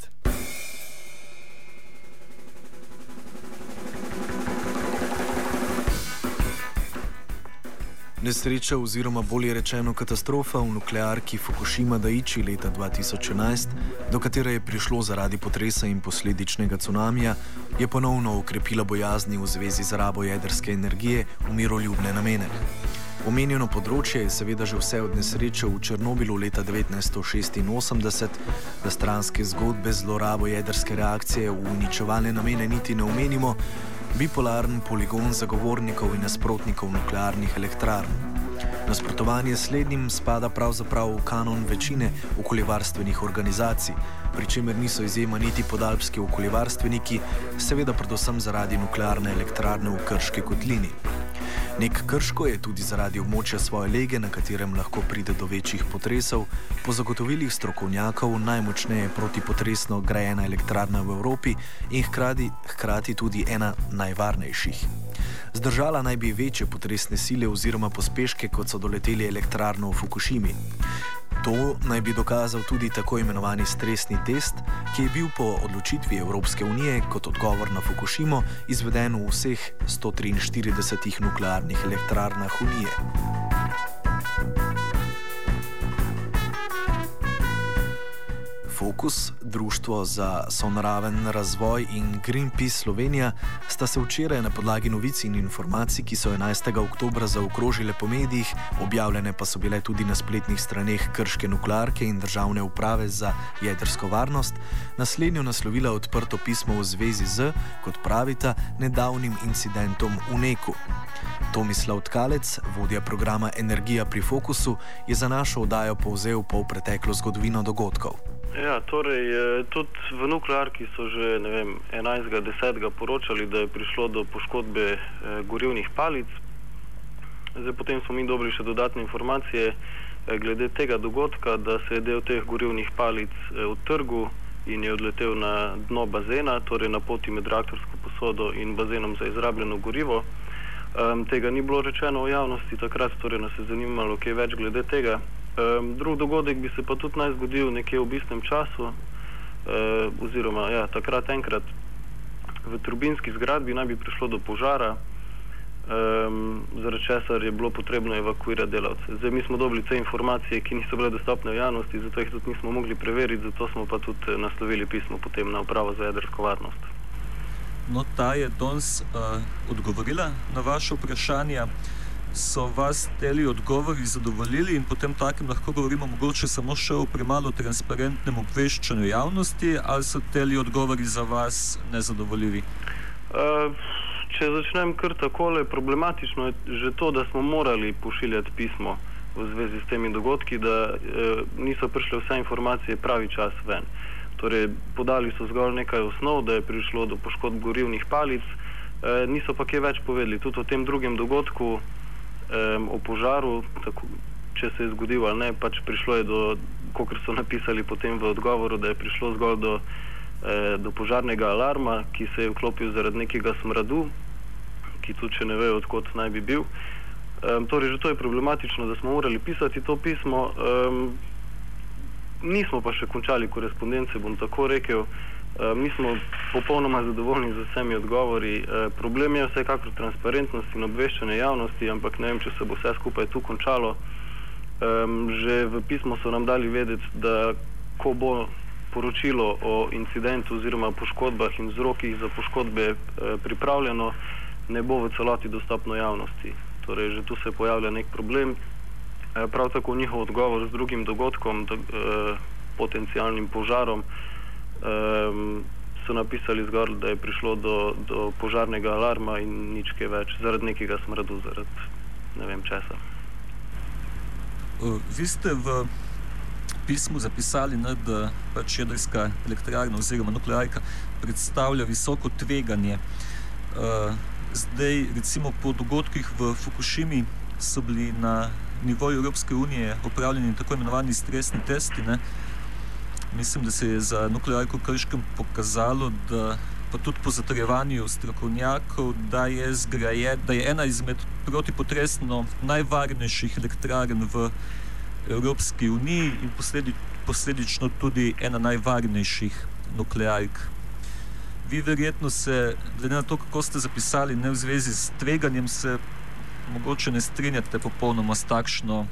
David. Nesreča oziroma bolje rečeno katastrofa v nuklearki Fukushima Daiichi leta 2011, do katere je prišlo zaradi potresa in posledičnega cunamija, je ponovno ukrepila bojazni v zvezi z rabo jedrske energije v miroljubne namene. Omenjeno področje je seveda že vse od nesreče v Černobilu leta 1986, da stranske zgodbe zlorabo jedrske reakcije v uničevalne namene niti ne omenimo, bipolaren poligon zagovornikov in nasprotnikov nuklearnih elektrarn. Nasprotovanje slednjim spada pravzaprav v kanon večine okoljevarstvenih organizacij, pri čemer niso izjema niti podalpski okoljevarstveniki, seveda predvsem zaradi nuklearne elektrarne v Krški kotlini. Nek krško je tudi zaradi območja svoje lege, na katerem lahko pride do večjih potresov, po zagotovilih strokovnjakov najmočneje protipotresno grajena elektrarna v Evropi in hkrati, hkrati tudi ena najvarnejših. Zdržala naj bi večje potresne sile oziroma pospeške, kot so doleteli elektrarno v Fukushimi. To naj bi dokazal tudi tako imenovani stresni test, ki je bil po odločitvi Evropske unije kot odgovor na Fukushimo izveden v vseh 143 nuklearnih elektrarnah Unije. Fokus, Društvo za sonaraven razvoj in Greenpeace Slovenija sta se včeraj na podlagi novic in informacij, ki so 11. oktober zaokrožile po medijih, objavljene pa so bile tudi na spletnih straneh Krške nuklearke in državne uprave za jedrsko varnost, naslednjo naslovila odprto pismo v zvezi z, kot pravita, nedavnim incidentom v Neku. Tomislav Tkalec, vodja programa Energija pri Fokusu, je za našo oddajo povzel pol preteklo zgodovino dogodkov. Ja, torej, tudi v nuklearki so že 11.10. poročali, da je prišlo do poškodbe eh, gorivnih palic. Zdaj, potem smo mi dobili še dodatne informacije eh, glede tega dogodka, da se je del teh gorivnih palic eh, utrgal in je odletel na dno bazena, torej na poti med reaktorsko posodo in bazenom za izrabljeno gorivo. Um, tega ni bilo rečeno v javnosti, takrat torej nas je zanimalo, kaj več glede tega. Um, drug dogodek bi se pa tudi naj zgodil nekje v bistnem času, uh, oziroma ja, takrat enkrat v turbinski zgradbi naj bi prišlo do požara, um, zaradi česar je bilo potrebno evakuirati delavce. Zdaj mi smo dobili te informacije, ki niso bile dostopne v javnosti, zato jih tudi nismo mogli preveriti, zato smo pa tudi naslovili pismo potem na upravo za jedrsko varnost. No, ta je danes uh, odgovorila na vaše vprašanje so vas teli odgovori zadovoljili in potem takem lahko govorimo mogoče samo še o premalo transparentnem obveščanju javnosti, ali so teli odgovori za vas nezadovoljivi? Uh, če začnem kar takole, problematično je že to, da smo morali pošiljati pismo v zvezi s temi dogodki, da uh, niso prišle vse informacije pravi čas ven. Torej, podali so zgolj nekaj osnov, da je prišlo do poškodb gorivnih palic, uh, niso pa kaj več povedali. Tudi o tem drugem dogodku, um, o požaru, tako, če se je zgodil ali ne, pač prišlo je do, kot so napisali potem v odgovoru, da je prišlo zgolj do, eh, do požarnega alarma, ki se je vklopil zaradi nekega smradu, ki tudi če ne ve, odkot naj bi bil. Um, torej, že to je problematično, da smo morali pisati to pismo. Um, nismo pa še končali korespondence, bom tako rekel. Eh, mi smo popolnoma zadovoljni z vsemi odgovori. Eh, problem je vsekakor transparentnost in obveščanje javnosti, ampak ne vem, če se bo vse skupaj tu končalo. Že v pismo so nam dali vedeti, da ko bo poročilo o incidentu oziroma poškodbah in vzrokih za poškodbe eh, pripravljeno, ne bo v celoti dostopno javnosti. Torej, že tu se pojavlja nek problem. Prav tako njihov odgovor z drugim dogodkom, potencijalnim požarom, um, so napisali zgolj, da je prišlo do, do požarnega alarma in nič kaj več, zaradi nekega smradu, zaradi ne vem česa. Vi ste v pismu zapisali, ne, da pač jedrska elektrarna oziroma nuklearka predstavlja visoko tveganje. Zdaj, recimo po dogodkih v Fukushimi, so bili na nivoju Evropske unije opravljeni tako imenovani stresni testi. Ne, Mislim, da se je za nuklearko Krškem pokazalo, da pa tudi po zatrjevanju strokovnjakov, da je, zgraje, da je ena izmed protipotresno najvarnejših elektrarn v Evropski uniji in posledi, posledično tudi ena najvarnejših nukleark. Vi verjetno se, glede na to, kako ste zapisali, ne v zvezi s tveganjem, se mogoče ne strinjate popolnoma s, takšno,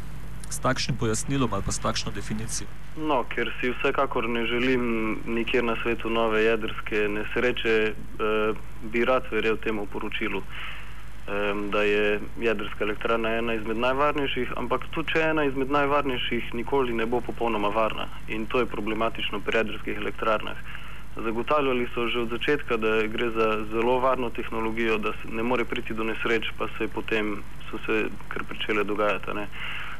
s takšnim pojasnilom ali pa s takšno definicijo. No, ker si vsekakor ne želim nikjer na svetu nove jedrske nesreče, eh, bi rad verjel temu poročilu, eh, da je jedrska elektrarna ena izmed najvarnejših, ampak tudi če je ena izmed najvarnejših, nikoli ne bo popolnoma varna. In to je problematično pri jedrskih elektrarnah. Zagotavljali so že od začetka, da gre za zelo varno tehnologijo, da ne more priti do nesreč, pa se potem so se kar pričele dogajati.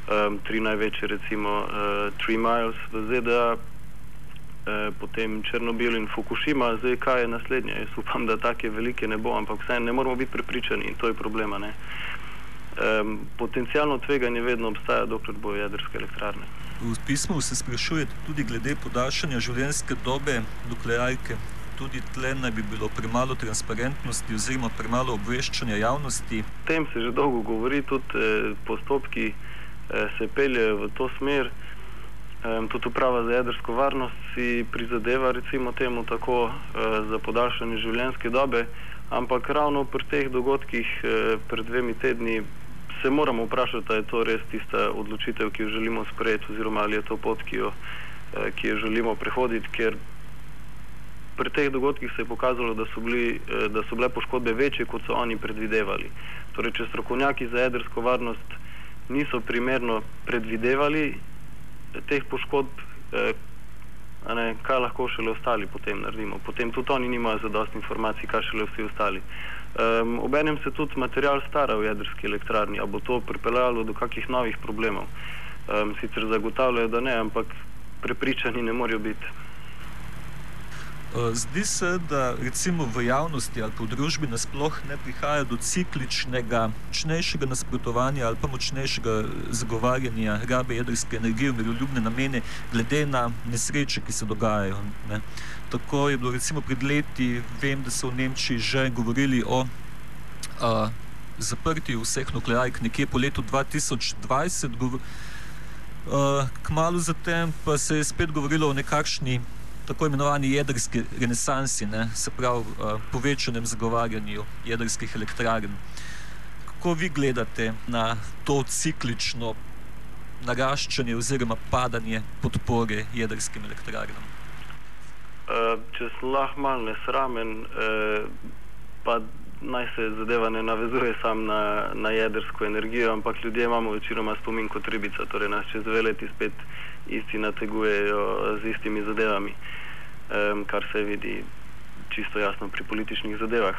Um, tri največje, recimo uh, Three Miles v ZDA, uh, potem Černobil in Fukushima, zdaj kaj je naslednje? Jaz upam, da take velike ne bo, ampak vseeno ne moramo biti prepričani in to je problema. Um, potencijalno tveganje vedno obstaja, dokler bo jedrske elektrarne. V pismu se sprašujete tudi glede podaljšanja življenjske dobe nuklearke. Tudi tle naj bi bilo premalo transparentnosti oziroma premalo obveščanja javnosti. O tem se že dolgo govori, tudi eh, postopki eh, se peljejo v to smer. Eh, tudi uprava za jedrsko varnost si prizadeva recimo temu tako eh, za podaljšanje življenjske dobe, ampak ravno pri teh dogodkih eh, pred dvemi tedni se moramo vprašati, ali je to res tista odločitev, ki jo želimo sprejeti, oziroma ali je to pot, ki jo, eh, ki jo želimo prehoditi. Ker pri teh dogodkih se je pokazalo, da so, bili, eh, da so bile poškodbe večje, kot so oni predvidevali. Torej, če strokovnjaki za jedrsko varnost niso primerno predvidevali teh poškodb, eh, ne, kaj lahko šele ostali potem naredimo. Potem tudi oni nimajo zadosti informacij, kaj šele vsi ostali. Um, Obenem se tudi material stara v jedrski elektrarni, ali bo to pripeljalo do kakih novih problemov. Um, sicer zagotavljajo, da ne, ampak prepričani ne morajo biti. Zdi se, da recimo v javnosti ali pa v družbi nasploh ne prihaja do cikličnega, močnejšega nasprotovanja ali pa močnejšega zagovarjanja rabe jedrske energije v miroljubne namene, glede na nesreče, ki se dogajajo. Ne. Tako je bilo recimo pred leti, vem, da so v Nemčiji že govorili o a, zaprtju vseh nukleark nekje po letu 2020. Govor, a, kmalo zatem pa se je spet govorilo o nekakšni tako imenovani jedrski renesansi, ne, se pravi uh, povečanem zagovarjanju jedrskih elektrarn. Kako vi gledate na to ciklično naraščanje oziroma padanje podpore jedrskim elektrarnam? Uh, če sem lahko malo nesramen, uh, pa naj se zadeva ne navezuje samo na, na jedrsko energijo, ampak ljudje imamo večinoma spomin kot ribica, torej nas čez dve leti spet isti nategujejo z istimi zadevami. Um, kar se vidi čisto jasno pri političnih zadevah.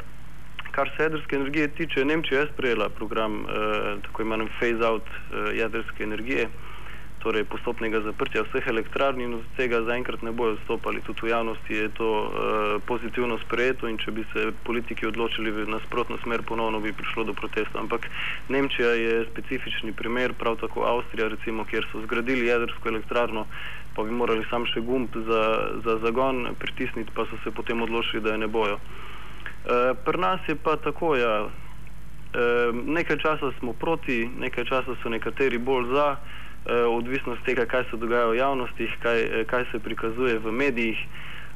Kar se jedrske energije tiče, Nemčija je sprejela program uh, tako imenovan phase-out uh, jedrske energije, torej postopnega zaprtja vseh elektrarn in od tega zaenkrat ne bojo odstopali. Tudi v javnosti je to uh, pozitivno sprejeto in če bi se politiki odločili v nasprotno smer, ponovno bi prišlo do protesta. Ampak Nemčija je specifični primer, prav tako Avstrija, recimo, kjer so zgradili jedrsko elektrarno, pa bi morali sam še gumb za, za zagon pritisniti, pa so se potem odločili, da je ne bojo. E, pri nas je pa tako, ja, e, nekaj časa smo proti, nekaj časa so nekateri bolj za, odvisno od tega, kaj se dogaja v javnosti, kaj, kaj se prikazuje v medijih.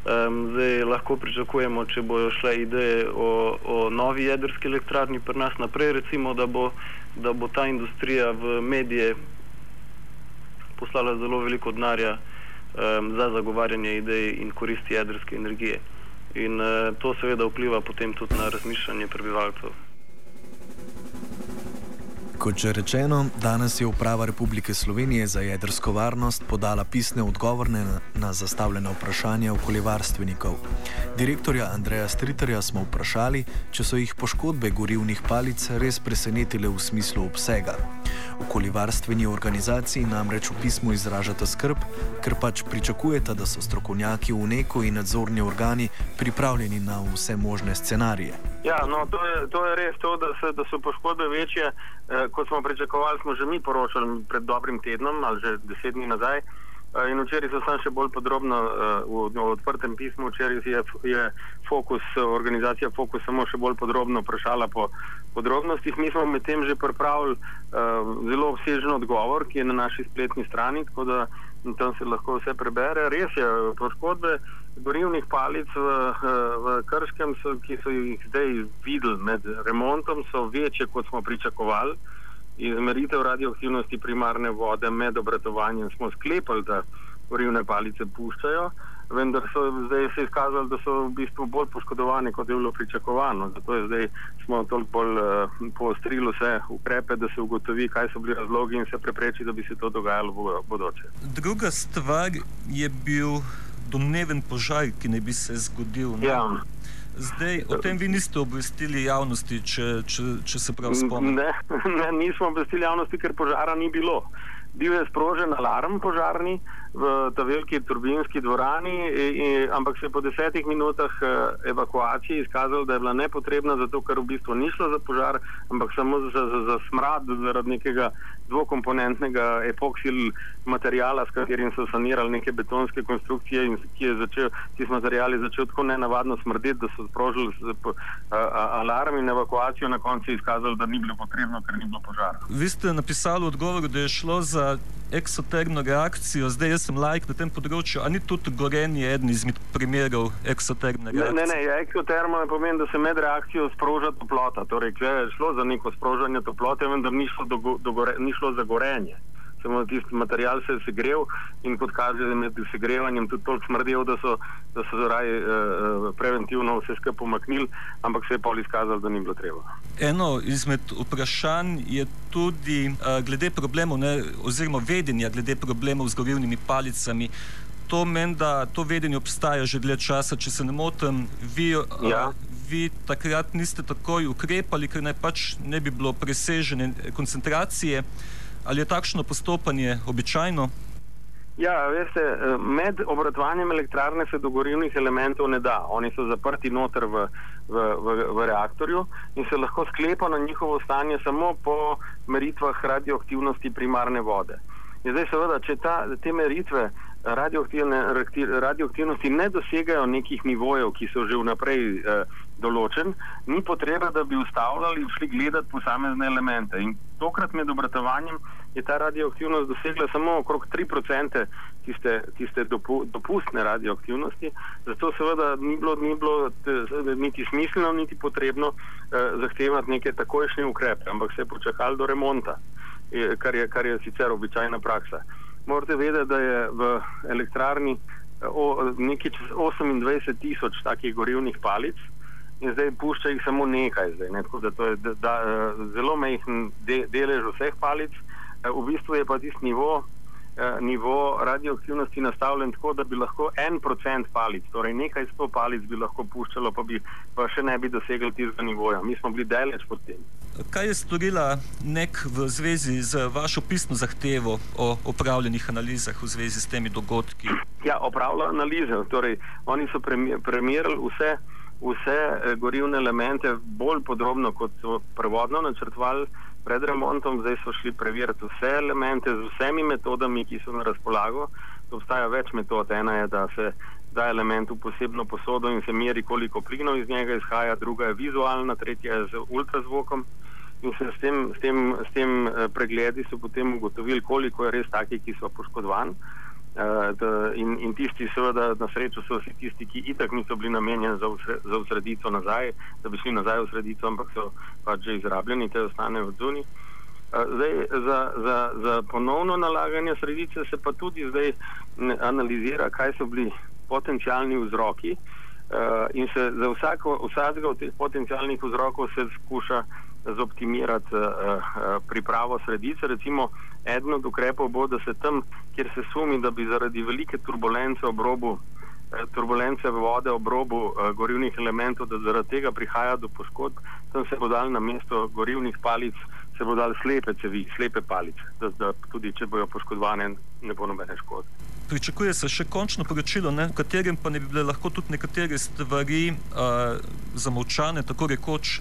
Um, zdaj lahko pričakujemo, če bojo šle ideje o, o novi jedrski elektrarni pri nas naprej, recimo, da bo, da bo ta industrija v medije poslala zelo veliko denarja um, za zagovarjanje idej in koristi jedrske energije. In uh, to seveda vpliva potem tudi na razmišljanje prebivalcev. Kot že rečeno, danes je uprava Republike Slovenije za jedrsko varnost podala pisne odgovore na, na zastavljena vprašanja okoljevarstvenikov. Direktorja Andreja Striterja smo vprašali, če so jih poškodbe gorivnih palic res presenetile v smislu obsega. Okoljevarstveni organizaciji namreč v pismu izražata skrb, ker pač pričakujeta, da so strokovnjaki v neko in nadzorni organi pripravljeni na vse možne scenarije. Ja, no, to, je, to je res to, da, se, da so poškodbe večje, eh, kot smo pričakovali. Smo že mi poročali pred dobrim tednom ali že deset dni nazaj. Eh, in včeraj so sam še bolj podrobno uh, v, odprtem pismu, včeraj je, je fokus, organizacija Fokus samo še bolj podrobno vprašala po podrobnostih. Mi smo medtem že pripravili uh, zelo obsežen odgovor, ki je na naši spletni strani, tako da tam se lahko vse prebere. Res je, poškodbe gorivnih palic v, v Krškem, so, ki so jih zdaj videli med remontom, so večje, kot smo pričakovali. Izmeritev radioaktivnosti primarne vode med obratovanjem smo sklepali, da gorivne palice puščajo vendar so zdaj se izkazali, da so v bistvu bolj poškodovani, kot je bilo pričakovano. Zato je zdaj smo toliko bolj uh, poostrili vse ukrepe, da se ugotovi, kaj so bili razlogi in se prepreči, da bi se to dogajalo v bodoče. Druga stvar je bil domneven požar, ki ne bi se zgodil. Ja. Zdaj, o tem vi niste obvestili javnosti, če, če, če se prav spomnim. Ne, ne, nismo obvestili javnosti, ker požara ni bilo. Bil je sprožen alarm požarni, v ta veliki turbinski dvorani, in, in, ampak se je po desetih minutah uh, evakuacije izkazalo, da je bila nepotrebna, zato ker v bistvu ni šlo za požar, ampak samo za, za, za smrad zaradi nekega dvokomponentnega epoksil materijala, s katerim so sanirali neke betonske konstrukcije in ki je začel, ti materijali začel tako nenavadno smrdeti, da so sprožili alarm in evakuacijo, na koncu je izkazalo, da ni bilo potrebno, ker ni bilo požara. Vi ste napisali v odgovoru, da je šlo za eksotermno reakcijo, zdaj jaz sem lajk na tem področju, ali ni tudi gorenje eden izmed primerov eksotermne reakcije? Ne, ne, ne eksotermo pomeni, da se med reakcijo sproža toplota. Torej, če je šlo za neko sprožanje toplote, vendar ni šlo, do, do gore, ni šlo za gorenje samo tisti material se je segrel in kot kaže med segrevanjem tudi toliko smrdel, da so, da so raj uh, eh, preventivno vse skupaj pomaknili, ampak se je pol izkazalo, da ni bilo treba. Eno izmed vprašanj je tudi uh, glede problemov, ne, oziroma vedenja glede problemov z gorivnimi palicami. To meni, da to vedenje obstaja že dlje časa, če se ne motim. Vi, ja. uh, vi takrat niste takoj ukrepali, ker ne, pač ne bi bilo presežene koncentracije. Ali je takšno postopanje običajno? Ja, veste, med obratovanjem elektrarne se do gorivnih elementov ne da. Oni so zaprti noter v, v, v, v reaktorju in se lahko sklepa na njihovo stanje samo po meritvah radioaktivnosti primarne vode. In zdaj, seveda, če ta, te meritve radioaktivnosti ne dosegajo nekih nivojev, ki so že vnaprej eh, določen, ni potreba, da bi ustavljali in šli gledati posamezne elemente. In tokrat med obratovanjem je ta radioaktivnost dosegla samo okrog 3% tiste, tiste dopu, dopustne radioaktivnosti, zato seveda ni bilo, ni bilo niti smiselno, niti potrebno eh, zahtevati neke takojšnje ukrepe, ampak se je počakalo do remonta, eh, kar, je, kar je sicer običajna praksa. Morate vedeti, da je v elektrarni eh, nekaj čez 28 tisoč takih gorivnih palic in zdaj pušča jih samo nekaj. Zdaj, ne? da to je da, da, eh, zelo majhen de, delež vseh palic. Eh, v bistvu je pa tisti nivo, nivo radioaktivnosti nastavljen tako, da bi lahko en procent palic, torej nekaj sto palic bi lahko puščalo, pa, bi, pa še ne bi dosegli tistega nivoja. Mi smo bili daleč pod tem. Kaj je storila nek v zvezi z vašo pisno zahtevo o opravljenih analizah v zvezi s temi dogodki? Ja, opravljajo analize. Torej, oni so premerili vse, vse eh, gorivne elemente bolj podrobno, kot so prevodno načrtovali pred remontom. Zdaj so šli preveriti vse elemente z vsemi metodami, ki so na razpolago. Obstaja več metod. Ena je, da se da element v posebno posodo in se meri, koliko plinov iz njega izhaja, druga je vizualna, tretja je z ultrazvokom. In se s tem, s tem, s tem uh, pregledi so potem ugotovili, koliko je res takih, ki so poškodovani. Uh, in, in tisti, seveda, na srečo so vsi tisti, ki itak niso bili namenjeni za, usreditev nazaj, da bi šli nazaj v usreditev, ampak so pač že izrabljeni, te ostanejo zuni. Uh, zdaj, za, za, za ponovno nalaganje sredice se pa tudi zdaj analizira, kaj so bili potencijalni vzroki. Uh, in se za vsako, vsakega od teh potencijalnih vzrokov se skuša zoptimirati uh, uh, pripravo sredice. Recimo, eden od ukrepov bo, da se tam, kjer se sumi, da bi zaradi velike turbulence ob robu, uh, turbulence vode ob robu uh, gorivnih elementov, da zaradi tega prihaja do poškodb, tam se bo dal na mesto gorivnih palic, se bo dal slepe cevi, slepe palice, da, da tudi če bojo poškodovane, ne bo nobene škode. Pričakuje se še končno poročilo, v katerem pa ne bi bile lahko tudi nekatere stvari uh, zamovčane, tako rekoč.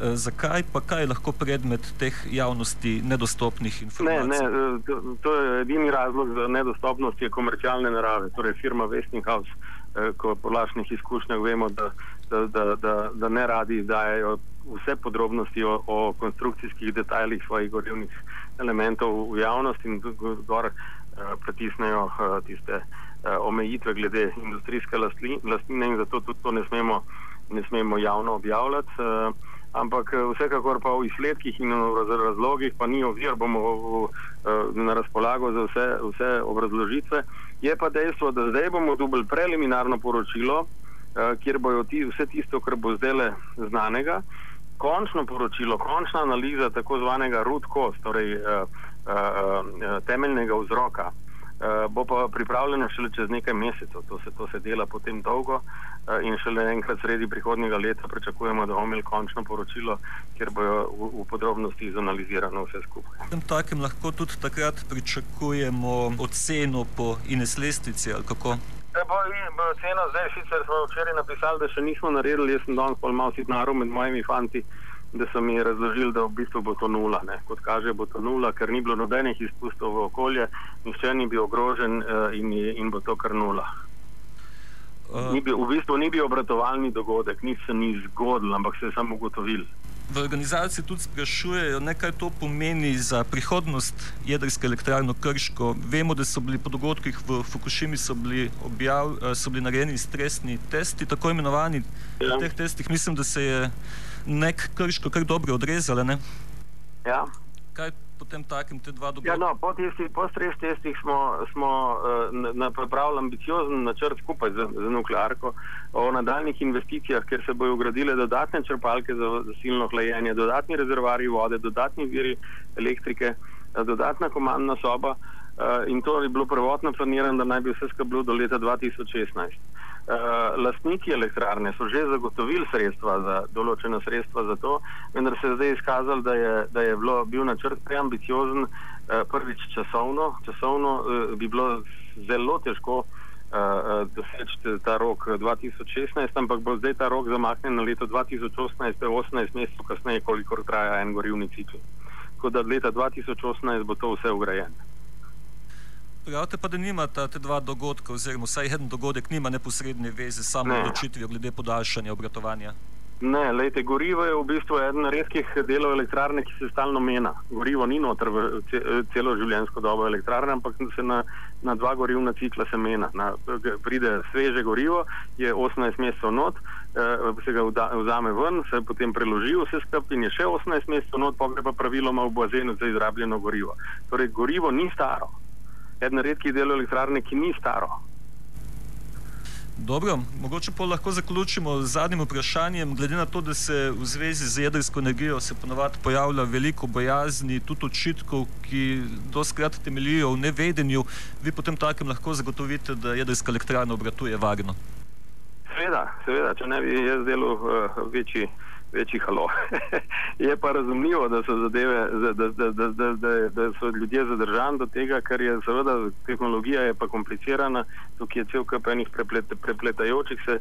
Eh, zakaj pa kaj je lahko predmet teh javnosti nedostopnih informacij? Ne, ne, to, to je edini razlog za nedostopnost je komercialne narave. Torej, firma Westinghouse, eh, ko po lažnih izkušnjah vemo, da, da, da, da, da ne radi dajo vse podrobnosti o, o konstrukcijskih detajlih svojih gorivnih elementov v javnost in gor pritisnejo tiste omejitve glede industrijske lastnine in zato tudi to ne smemo, ne smemo javno objavljati. Ampak vsekakor pa v izsledkih in v razlogih pa ni ovir, bomo na razpolago za vse, vse obrazložitve. Je pa dejstvo, da zdaj bomo dobili preliminarno poročilo, kjer bojo ti, vse tisto, kar bo zdaj znanega, končno poročilo, končna analiza tako zvanega root cause, torej uh, uh, temeljnega vzroka, bo pa pripravljena šele čez nekaj mesecev. To se, to se dela potem dolgo uh, in šele enkrat sredi prihodnjega leta pričakujemo, da bomo imeli končno poročilo, kjer bojo v, v podrobnosti izanalizirano vse skupaj. Tem takem lahko tudi takrat pričakujemo oceno po Ines Lestvici ali kako? Ceno zdaj sicer smo včeraj napisali, da še nismo naredili, jaz sem danes pol malo sitnaro med mojimi fanti, da so mi razložili, da v bistvu bo to nula. Ne. Kot kaže, bo to nula, ker ni bilo nobenih izpustov v okolje, nihče ni bil ogrožen uh, in, in bo to kar nula. Uh, bil, v bistvu ni bil obratovalni dogodek, ni se ni zgodil, ampak se je samo ugotovil. V organizaciji tudi sprašujejo, kaj to pomeni za prihodnost jedrske elektrarne Krško. Vemo, da so bili po dogodkih v Fukushimi so bili, objav, so bili narejeni stresni testi, tako imenovani. Ja. V teh testih mislim, da se je nek Krško kar dobro odrezalo. Ja. Kaj potem takem te dva dogodka? Ja, no, po, tisti, po stres testih smo, smo uh, pripravili ambiciozen načrt skupaj z, z nuklearko o nadaljnih investicijah, ker se bojo ugradile dodatne črpalke za, za silno hlajenje, dodatni rezervari vode, dodatni viri elektrike, uh, dodatna komandna soba uh, in to je bilo prvotno planirano, da naj bi vse skupaj bilo do leta 2016. Uh, lastniki elektrarne so že zagotovili sredstva za določena sredstva za to, vendar se je zdaj izkazalo, da je, da je bilo, bil načrt preambiciozen, uh, prvič časovno, časovno uh, bi bilo zelo težko uh, doseči ta rok 2016, ampak bo zdaj ta rok zamaknjen na leto 2018, 18 mesecev kasneje, kolikor traja en gorivni cikl. Tako da leta 2018 bo to vse ugrajeno. Pravite pa, da nimata te dva dogodka, oziroma vsaj en dogodek nima neposredne veze s samo odločitvijo glede podaljšanja obratovanja. Ne, lejte, gorivo je v bistvu eden redkih delov elektrarne, ki se stalno mena. Gorivo ni noter v celo življenjsko dobo elektrarne, ampak se na, na dva gorivna cikla se mena. Na, pride sveže gorivo, je 18 mesecev not, eh, se ga vzame ven, se potem preloži vse skupaj in je še 18 mesecev not, pa gre pa praviloma v bazenu za izrabljeno gorivo. Torej, gorivo ni staro eden redkih delov elektrarne, ki ni staro. Dobro, mogoče pa lahko zaključimo z zadnjim vprašanjem. Glede na to, da se v zvezi z jedrsko energijo se ponovadi pojavlja veliko bojazni, tudi očitkov, ki doskrat temeljijo v nevedenju, vi potem takem lahko zagotovite, da jedrska elektrarna obratuje varno. Seveda, seveda, če ne bi jaz delal uh, večji večji halo. je pa razumljivo, da so zadeve, da, da, da, da, da, da, so ljudje zadržani do tega, ker je seveda tehnologija je pa komplicirana, tukaj je cel kup enih preplet, prepletajočih se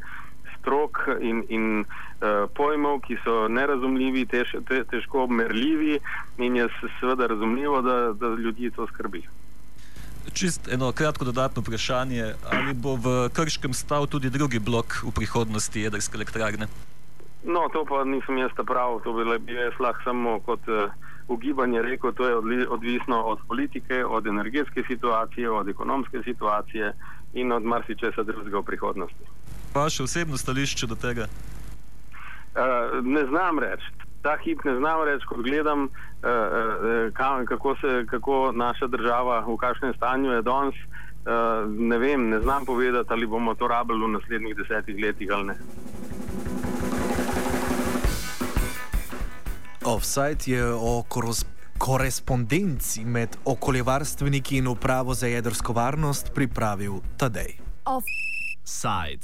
strok in, in uh, pojmov, ki so nerazumljivi, tež, te, težko obmerljivi in je seveda razumljivo, da, da ljudi to skrbi. Čist eno kratko dodatno vprašanje, ali bo v Krškem stal tudi drugi blok v prihodnosti jedrske elektrarne? No, to pa nisem jaz prav, to bi jaz lahko samo kot uh, ugibanje rekel, to je odli, odvisno od politike, od energetske situacije, od ekonomske situacije in od marsičesa drugega v prihodnosti. Vaše osebno stališče do tega? Uh, ne znam reči. Ta hip ne znam reči, ko gledam, uh, uh, kam, kako, se, kako naša država, v kakšnem stanju je danes. Uh, ne vem, ne znam povedati, ali bomo to rabili v naslednjih desetih letih ali ne. Offside je o korespondenci med okoljevarstveniki in upravo za jedrsko varnost pripravil Tadej. Offside.